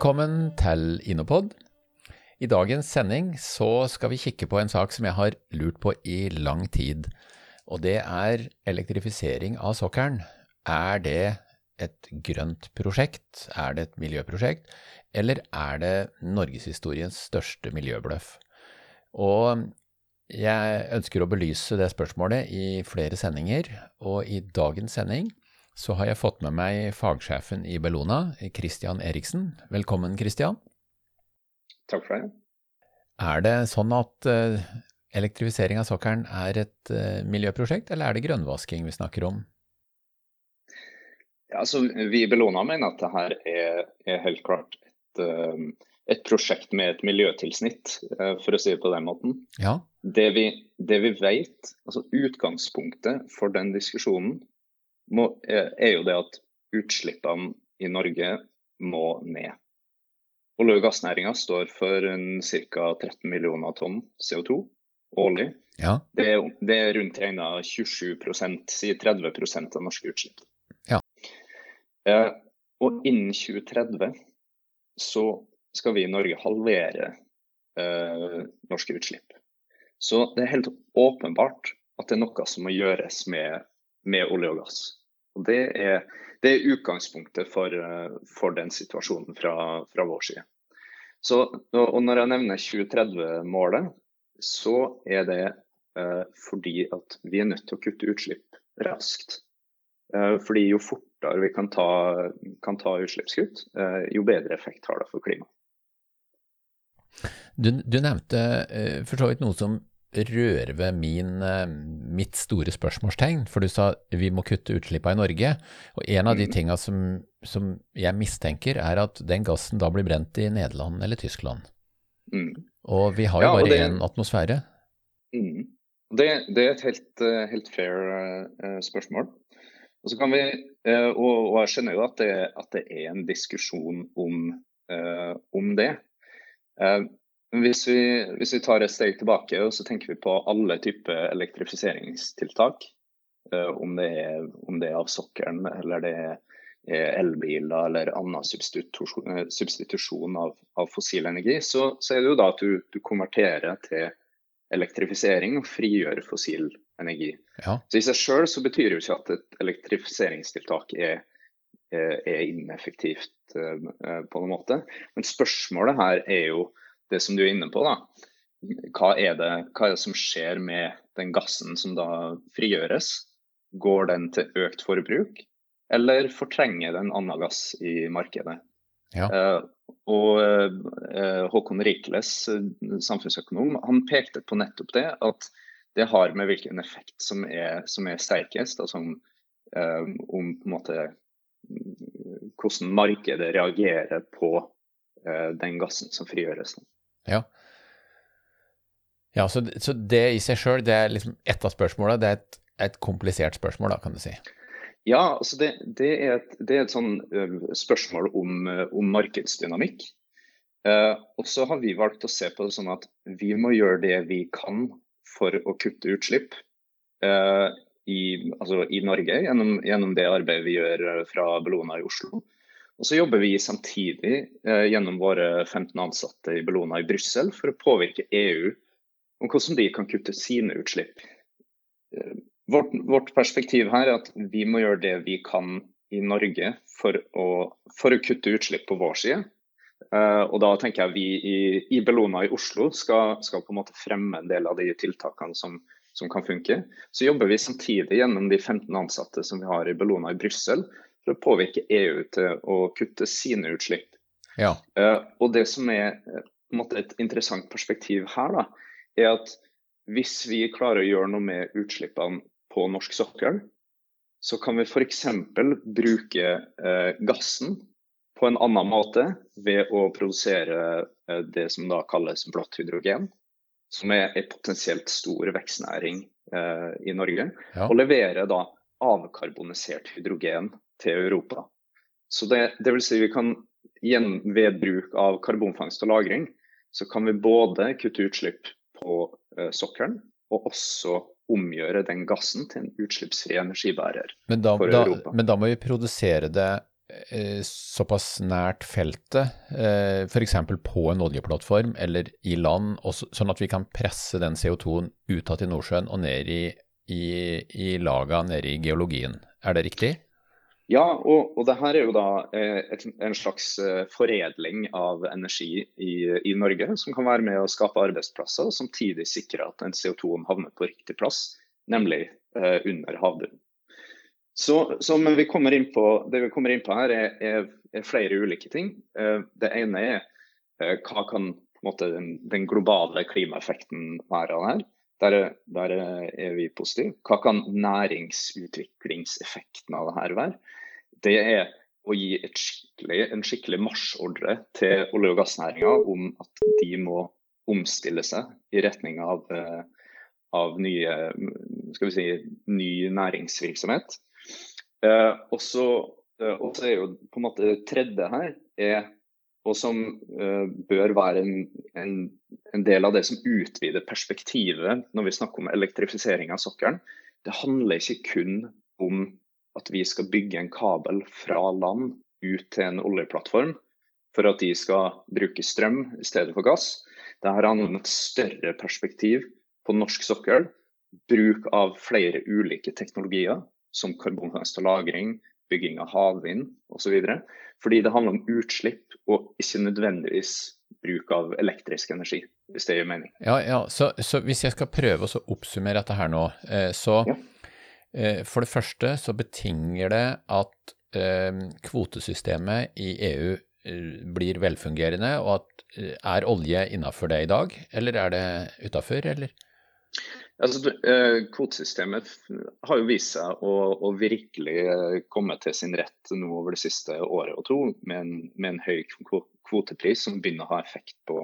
Velkommen til Innopod. I dagens sending så skal vi kikke på en sak som jeg har lurt på i lang tid, og det er elektrifisering av sokkelen. Er det et grønt prosjekt, er det et miljøprosjekt, eller er det norgeshistoriens største miljøbløff? Og jeg ønsker å belyse det spørsmålet i flere sendinger, og i dagens sending så har jeg fått med meg fagsjefen i Bellona, Christian Eriksen. Velkommen, Christian. Takk for det. Er det sånn at uh, elektrifisering av sokkelen er et uh, miljøprosjekt, eller er det grønnvasking vi snakker om? Ja, altså, vi i Bellona mener at dette er, er helt klart et, uh, et, prosjekt med et miljøtilsnitt, for å si det på den måten. Ja. Det, vi, det vi vet, altså utgangspunktet for den diskusjonen, må, er jo det at utslippene i Norge må ned. Olje- og gassnæringa står for ca. 13 millioner tonn CO2 årlig. Ja. Det, er, det er rundt regna 27% si 30% av norske utslipp. Ja. Eh, og innen 2030 så skal vi i Norge halvere eh, norske utslipp. Så det er helt åpenbart at det er noe som må gjøres med, med olje og gass. Og det er, det er utgangspunktet for, eh, for, den situasjonen fra, fra vår side. Så, og når jeg nevner 2030-målet, så er det eh, fordi at vi er nødt til å kutte utslipp raskt. Eh, fordi jo fortere vi kan ta, kan ta utslippskutt, eh, jo bedre effekt har det for klimaet. Du, du, nevnte eh, for så vidt noe som røre ved min, eh, mitt store spørsmålstegn, for du sa vi må kutte utslippene i Norge. Og en av de mm. tinga som, som, jeg mistenker, er at den gassen da blir brent i Nederland eller Tyskland. Mm. Og vi har jo ja, bare én atmosfære. Mm. Det, det, er et helt, eh, helt fair uh, spørsmål. Og, vi, uh, og, og, jeg skjønner jo at det, at det er en diskusjon om, uh, om det. Hvis vi, hvis vi, tar et steg tilbake og så tenker vi på alle typer elektrifiseringstiltak, uh, om, det er, om, det er, av sokkelen eller det er elbiler eller annen substitusjon, eh, substitusjon av, av, fossil energi, så, så, er det jo da at du, du, konverterer til elektrifisering og frigjør fossil energi. Ja. Så I seg selv så betyr det jo ikke at et elektrifiseringstiltak er, er ineffektivt på noen måte. Men spørsmålet her er jo det som du er inne på, da. Hva er, det, hva er det som skjer med den gassen som da frigjøres? Går den til økt forbruk, eller fortrenger den annen gass i markedet? Ja. Uh, og uh, Håkon Rikles, samfunnsøkonom, han pekte på nettopp det. At det har med hvilken effekt som er, som er sterkest. Altså om, uh, om på en måte hvordan markedet reagerer på den gassen som frigjøres. Ja. Ja, så, så det i seg sjøl, det er liksom ett av spørsmåla. Det er et, et, komplisert spørsmål, da, kan du si. Ja, altså det, det, er, et, det er et sånn spørsmål om, om markedsdynamikk. Uh, og så har vi valgt å se på det sånn at vi må gjøre det vi kan for å kutte utslipp uh, i, altså i, Norge gjennom, gjennom, det arbeidet vi gjør fra Bellona i Oslo. Og så jobber vi samtidig eh, gjennom våre 15 ansatte i Bellona i Brussel for å påvirke EU om hvordan de kan kutte sine utslipp. Eh, vårt, vårt, perspektiv her er at vi må gjøre det vi kan i Norge for å, for å kutte utslipp på vår side. Uh, og da tenker jeg vi i, i Bellona i Oslo skal, skal, på en måte fremme en del av de tiltakene som, som kan funke. Så jobber vi samtidig gjennom de 15 ansatte som vi har i Bellona i Brussel for å påvirke EU til å kutte sine utslipp. Ja. Uh, og det som er måte, et interessant perspektiv her, da, er at hvis vi klarer å gjøre noe med utslippene på norsk sokkel, så kan vi f.eks. bruke uh, gassen på en annen måte ved å produsere det som da kalles blått hydrogen, som er en potensielt stor vekstnæring i Norge. Ja. Og levere da avkarbonisert hydrogen til Europa. Så det, det vil si vi kan ved bruk av karbonfangst og -lagring, så kan vi både kutte utslipp på uh, sokkelen, og også omgjøre den gassen til en utslippsfri energibærer men da, for da, Europa. Men da må vi produsere det eh, såpass nært feltet, eh, f.eks. på en oljeplattform eller i land, også, sånn at vi kan presse den CO2-en ut til Nordsjøen og ned i, i, i laga, nede i geologien. Er det riktig? Ja, og, og det her er jo da eh, et, en slags eh, foredling av energi i, i, Norge, som kan være med å skape arbeidsplasser, og samtidig sikre at den CO2-en havner på riktig plass, nemlig eh, under havbunnen. Så, så, vi kommer inn på, det vi kommer inn på her, er, er, er flere ulike ting. Eh, det ene er eh, hva kan måte, den, den, globale klimaeffekten være av det her. Der, der, er vi positive. Hva kan næringsutviklingseffekten av det her være? Det er å gi skikkelig, en skikkelig marsjordre til olje- og gassnæringa om at de må omstille seg i retning av, eh, av nye, si, ny næringsvirksomhet. Eh, og så eh, er jo på en måte tredje her er og som uh, bør være en, en, en, del av det som utvider perspektivet når vi snakker om elektrifisering av sokkelen. Det handler ikke kun om at vi skal bygge en kabel fra land ut til en oljeplattform for at de skal bruke strøm i stedet for gass. Dette handler om et større perspektiv på norsk sokkel. Bruk av flere ulike teknologier, som karbonfangst og -lagring, bygging av havvind osv. Fordi det handler om utslipp og ikke nødvendigvis bruk av elektrisk energi, hvis det gir mening. Ja, ja. Så, så, hvis jeg skal prøve å oppsummere dette her nå, eh, så ja. eh, for det første så betinger det at eh, kvotesystemet i EU blir velfungerende, og at er olje innafor det i dag, eller er det utafor, eller? Altså, eh, Kvotesystemet har jo vist seg å, å, virkelig eh, komme til sin rett nå over det siste året og to, med en, med en høy kvotepris som begynner å ha effekt på,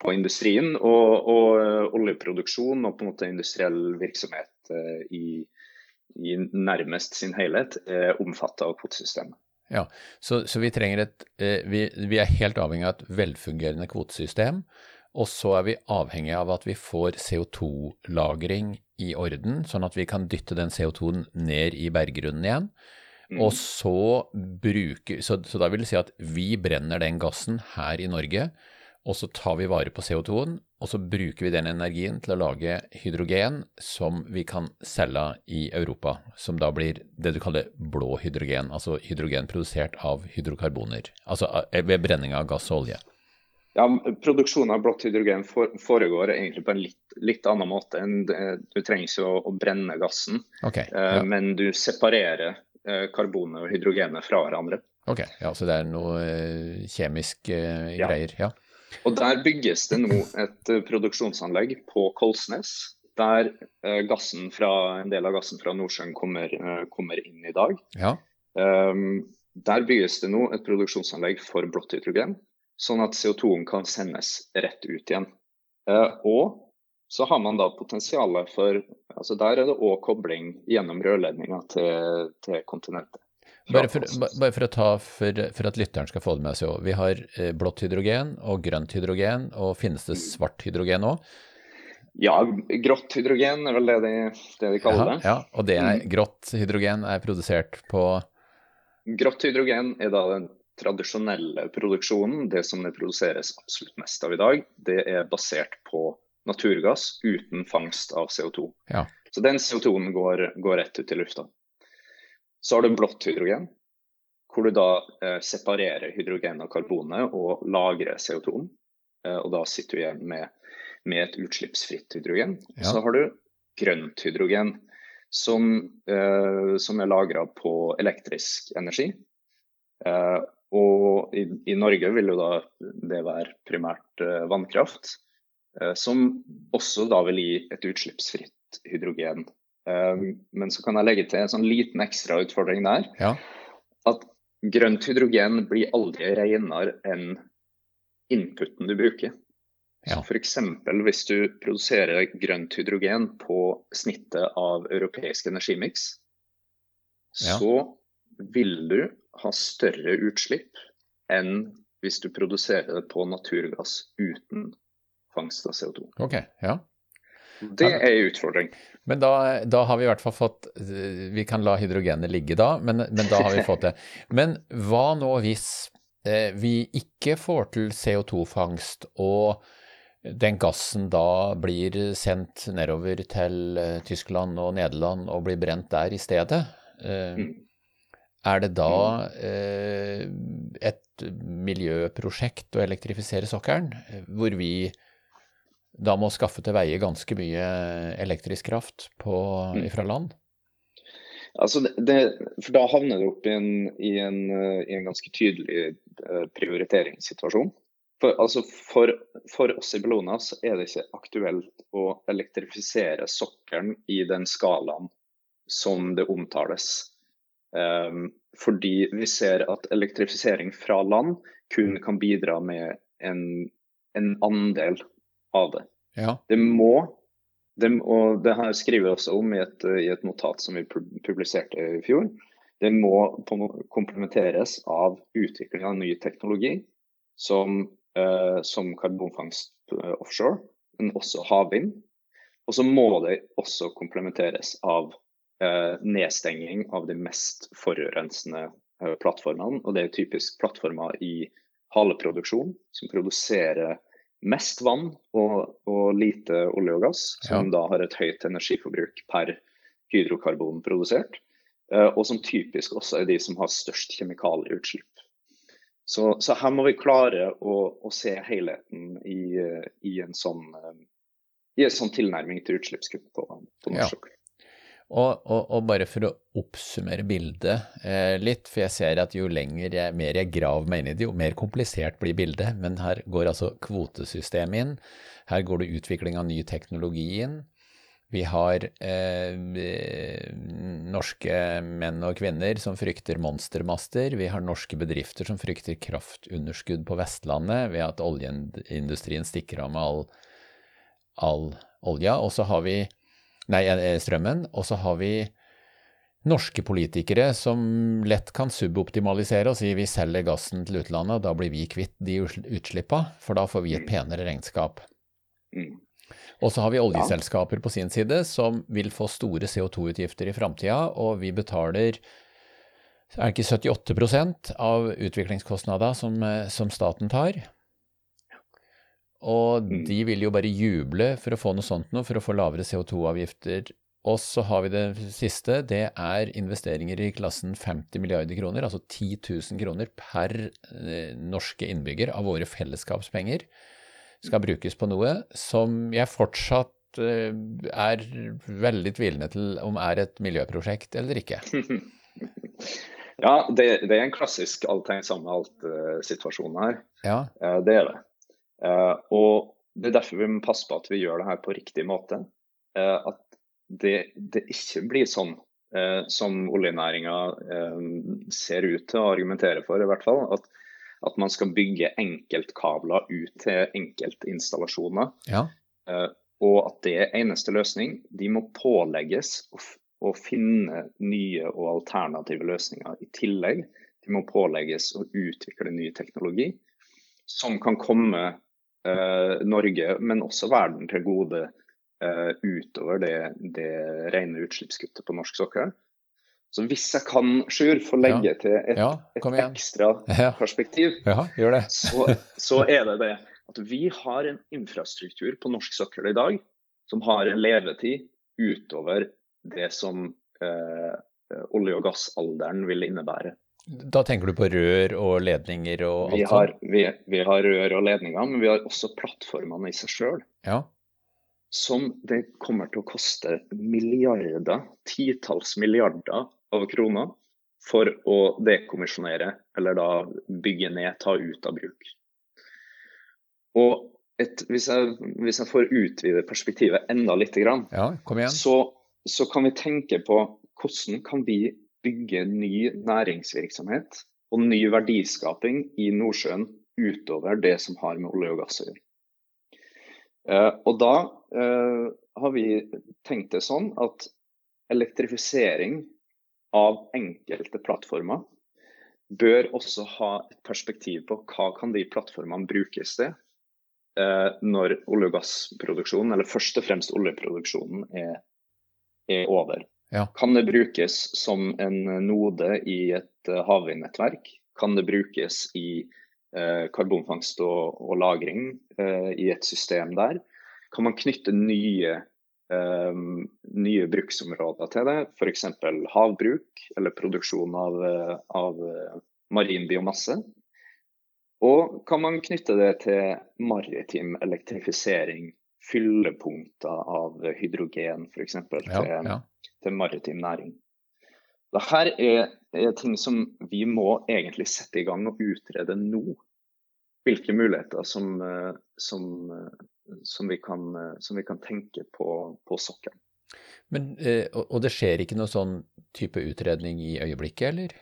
på industrien. Og, og, eh, oljeproduksjon og på en måte industriell virksomhet i, i nærmest sin helhet er omfattet av kvotesystemet. Ja, så, så vi, et, vi, vi er helt avhengig av et velfungerende kvotesystem. Og så er vi avhengig av at vi får CO2-lagring i orden, sånn at vi kan dytte den CO2-en ned i berggrunnen igjen. Mm. Og så bruke så, så, da vil det si at vi brenner den gassen her i Norge, og så tar vi vare på CO2-en, og så bruker vi den energien til å lage hydrogen som vi kan selge i Europa, som da blir det du kaller blå hydrogen, altså hydrogen produsert av hydrokarboner, altså eh, ved brenning av gass og olje. Ja, Produksjonen av blått hydrogen foregår egentlig på en litt, litt annen måte. enn Du trenger ikke å, å brenne gassen, okay, eh, ja. men du separerer eh, karbonet og hydrogenet fra hverandre. Ok, ja, Så det er noe eh, kjemisk ja. greier? ja. Og Der bygges det nå et produksjonsanlegg på Kolsnes, der gassen fra, en del av gassen fra Nordsjøen kommer, kommer inn i dag. Ja. Um, der bygges det nå et produksjonsanlegg for blått hydrogen sånn at CO2-en kan sendes rett ut igjen. Eh, og så har man da potensialet for altså Der er det òg kobling gjennom rørledninga til, til kontinentet. Bare for, bare for, å ta, for, for, at lytteren skal få det med seg òg. Vi har eh, blått hydrogen og grønt hydrogen, og finnes det svart hydrogen òg? Ja, grått hydrogen er vel det de, det de kaller det. Ja, Og det er, mm. grått hydrogen er produsert på Grått hydrogen er da den tradisjonelle produksjonen, det som det produseres absolutt mest av i dag, det er basert på naturgass uten fangst av CO2. Ja. Så den CO2-en går, går, rett ut i lufta. Så har du blått hydrogen, hvor du da eh, separerer hydrogen og karbonet og lagrer CO2-en. Eh, og da sitter du igjen med, med et utslippsfritt hydrogen. Ja. Så har du grønt hydrogen, som, eh, som er lagra på elektrisk energi. Eh, og i, i, Norge vil jo da det være primært uh, vannkraft, uh, som også da vil gi et utslippsfritt hydrogen. Uh, men så kan jeg legge til en sånn liten ekstra utfordring der. Ja. At grønt hydrogen blir aldri renere enn inputen du bruker. Ja. F.eks. hvis du produserer grønt hydrogen på snittet av europeisk energimiks, ja. så vil du ha større utslipp enn hvis du produserer det på naturgass uten fangst av CO2. Ok, ja. Det er en utfordring. Men da, da, har vi i hvert fall fått Vi kan la hydrogenet ligge da, men, men da har vi fått det. Men hva nå hvis eh, vi ikke får til CO2-fangst, og den gassen da blir sendt nedover til uh, Tyskland og Nederland og blir brent der i stedet? Eh, mm. Er det da eh, et miljøprosjekt å elektrifisere sokkelen, hvor vi da må skaffe til veie ganske mye elektrisk kraft på, mm. fra land? Altså det, det, for Da havner du opp i en, i en, i en ganske tydelig prioriteringssituasjon. For, altså for, for, oss i Bellona så er det ikke aktuelt å elektrifisere sokkelen i den skalaen som det omtales. Um, fordi vi ser at elektrifisering fra land kun kan bidra med en, en andel av det. Ja. Det må, det, og det her skriver vi også om i et, i et notat som vi publiserte i fjor. Det må komplementeres av utvikling av ny teknologi som eh, som karbonfangst eh, offshore, men også havvind. Og så må det også komplementeres av nedstenging av de mest forurensende eh, plattformene. Og det er typisk plattformer i haleproduksjon, som produserer mest vann og, og lite olje og gass, som ja. da har et høyt energiforbruk per hydrokarbon produsert. Eh, og som typisk også er de som har størst kjemikalieutslipp. Så, så, her må vi klare å, å se helheten i, i, en sånn, i, en sånn, tilnærming til utslippskutt på, på norsk sokkel. Ja. Og, og, og, bare for å oppsummere bildet eh, litt, for jeg ser at jo lenger jeg, mer jeg graver meg inn i det, jo mer komplisert blir bildet. Men her går altså kvotesystemet inn. Her går det utvikling av ny teknologi inn. Vi har eh, norske menn og kvinner som frykter monstermaster. Vi har norske bedrifter som frykter kraftunderskudd på Vestlandet ved at oljeindustrien stikker av med all, all olja. Og så har vi Nei, eh, strømmen. Og så har vi norske politikere som lett kan suboptimalisere og si vi selger gassen til utlandet, og da blir vi kvitt de utslippa, for da får vi et penere regnskap. Mm. Og så har vi oljeselskaper på sin side som vil få store CO2-utgifter i framtida, og vi betaler er det ikke 78% av utviklingskostnadene som, eh, som, staten tar? Og mm. de vil jo bare juble for å få noe sånt noe, for å få lavere CO2-avgifter. Og så har vi det siste, det er investeringer i klassen 50 milliarder kroner, altså 10 000 kroner per eh, norske innbygger av våre fellesskapspenger skal brukes på noe som jeg fortsatt eh, er veldig tvilende til om er et miljøprosjekt eller ikke. Ja, det, det er en klassisk alt henger sammen med alt-situasjon her. Ja. Uh, det er det. Uh, og det er derfor vi må passe på at vi gjør det her på riktig måte. Uh, at det, det, ikke blir sånn som oljenæringa ser ut til å argumentere for, i hvert fall. At at man skal bygge enkeltkabler ut til enkeltinstallasjoner. Ja. Eh, og at det er eneste løsning. De må pålegges å, å, finne nye og alternative løsninger i tillegg. De må pålegges å utvikle ny teknologi som kan komme Norge, men også verden til gode uh, utover det, det rene utslippskuttet på norsk sokkel. Så hvis jeg kan, Sjur, få legge til et, ja, et ekstra perspektiv, så, så, er det det at vi har en infrastruktur på norsk sokkel i dag som har en levetid utover det som eh, olje- og gassalderen vil innebære. Da tenker du på rør og ledninger og alt vi har, vi, vi har rør og ledninger, men vi har også plattformene i seg sjøl. Ja. Som det kommer til å koste milliarder, titalls milliarder av kroner for å dekommisjonere, eller da bygge ned, ta ut av bruk. Og et, hvis, jeg, hvis, jeg, får utvide perspektivet enda litt, ja, så, så, kan vi tenke på hvordan kan vi bygge ny næringsvirksomhet og ny verdiskaping i Nordsjøen utover det som har med olje og gass å gjøre. Uh, og da uh, har vi tenkt det sånn at elektrifisering av enkelte plattformer bør også ha et perspektiv på hva kan de plattformene brukes til. eh, når olje- og gassproduksjonen, eller først og fremst oljeproduksjonen, er, er over. Ja. Kan det brukes som en node i et uh, havvindnettverk? Kan det brukes i eh, karbonfangst og, og lagring eh, i et system der? Kan man knytte nye, nye bruksområder til det, f.eks. havbruk eller produksjon av, av marin biomasse? Og kan man knytte det til maritim elektrifisering, fyllepunkter av hydrogen f.eks. Ja, til, ja. Til maritim næring. Dette er, er ting som vi må egentlig sette i gang og utrede nå. Hvilke muligheter som, eh, som, eh, som, vi, kan, eh, som vi, kan, tenke på, på sokkelen. Men, og det skjer ikke noe sånn type utredning i øyeblikket, eller?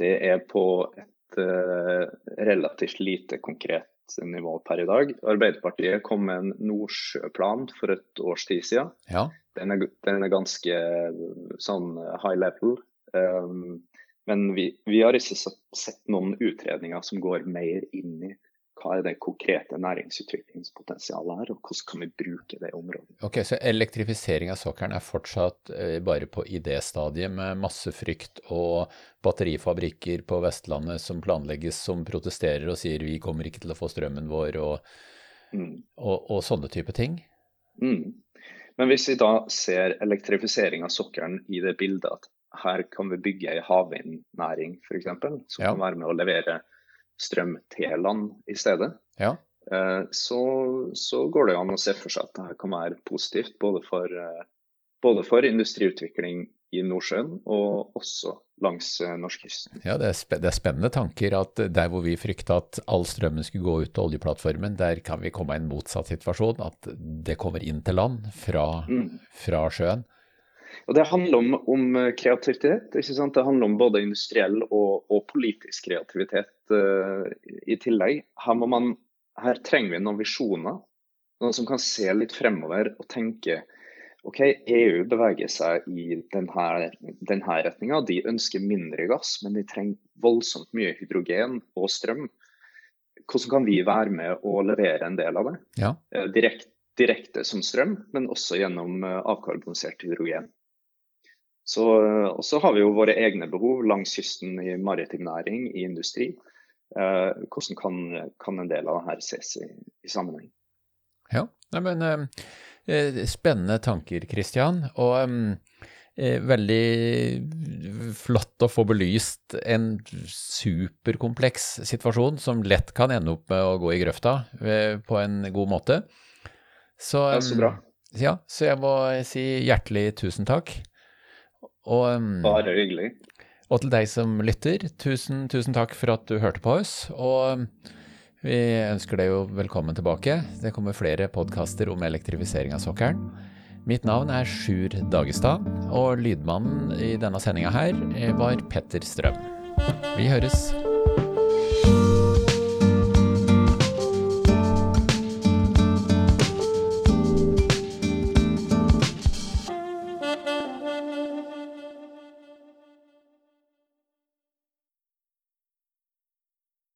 Det er på et relativt lite konkret nivå per i dag. Arbeiderpartiet kom med en Nordsjøplan for et års tid siden. Ja. Den, er, den er ganske sånn high level. Um, men vi, vi, har ikke sett noen utredninger som går mer inn i hva er det konkrete næringsutviklingspotensialet her, og hvordan kan vi bruke det området. Ok, Så elektrifisering av sokkelen er fortsatt eh, bare på idéstadiet, med masse frykt og batterifabrikker på Vestlandet som planlegges, som protesterer og sier vi kommer ikke til å få strømmen vår, og, mm. og, og sånne type ting? Mm. Men hvis vi da ser elektrifisering av sokkelen i det bildet at her kan vi bygge ei havvindnæring f.eks., som ja. kan være med å levere strøm til land i stedet, ja. Eh, så, så, går det an å se for seg at dette kan være positivt både for, eh, både for industriutvikling i Nordsjøen og også langs eh, norskekysten. Ja, det er, det er, spennende tanker at der hvor vi frykta at all strømmen skulle gå ut til oljeplattformen, der kan vi komme i en motsatt situasjon. At det kommer inn til land fra, mm. fra sjøen. Og Det handler om, om kreativitet. Det handler om både industriell og, og politisk kreativitet uh, i tillegg. Her, man, her, trenger vi noen visjoner. Noen som kan se litt fremover og tenke OK, EU beveger seg i denne, denne retninga. De ønsker mindre gass, men de trenger voldsomt mye hydrogen og strøm. Hvordan kan vi være med å levere en del av det? Ja. Direkt, direkte som strøm, men også gjennom uh, avkarbonisert hydrogen. Så, og så har vi jo våre egne behov langs kysten i maritim næring, i industri. Eh, hvordan kan, kan, en del av det her ses i, i sammenheng? Ja, Nei, men eh, eh spennende tanker, Kristian. Og eh, veldig flott å få belyst en superkompleks situasjon som lett kan ende opp med å gå i grøfta eh, på en god måte. Så, ja, så bra. Ja, så jeg må si hjertelig tusen takk. Og, um, Bare hyggelig. Og til deg som lytter, tusen, tusen takk for at du hørte på oss. Og um, vi ønsker deg jo velkommen tilbake. Det kommer flere podkaster om elektrifisering av sokkelen. Mitt navn er Sjur Dagestad, og lydmannen i denne sendinga her var Petter Strøm. Vi høres.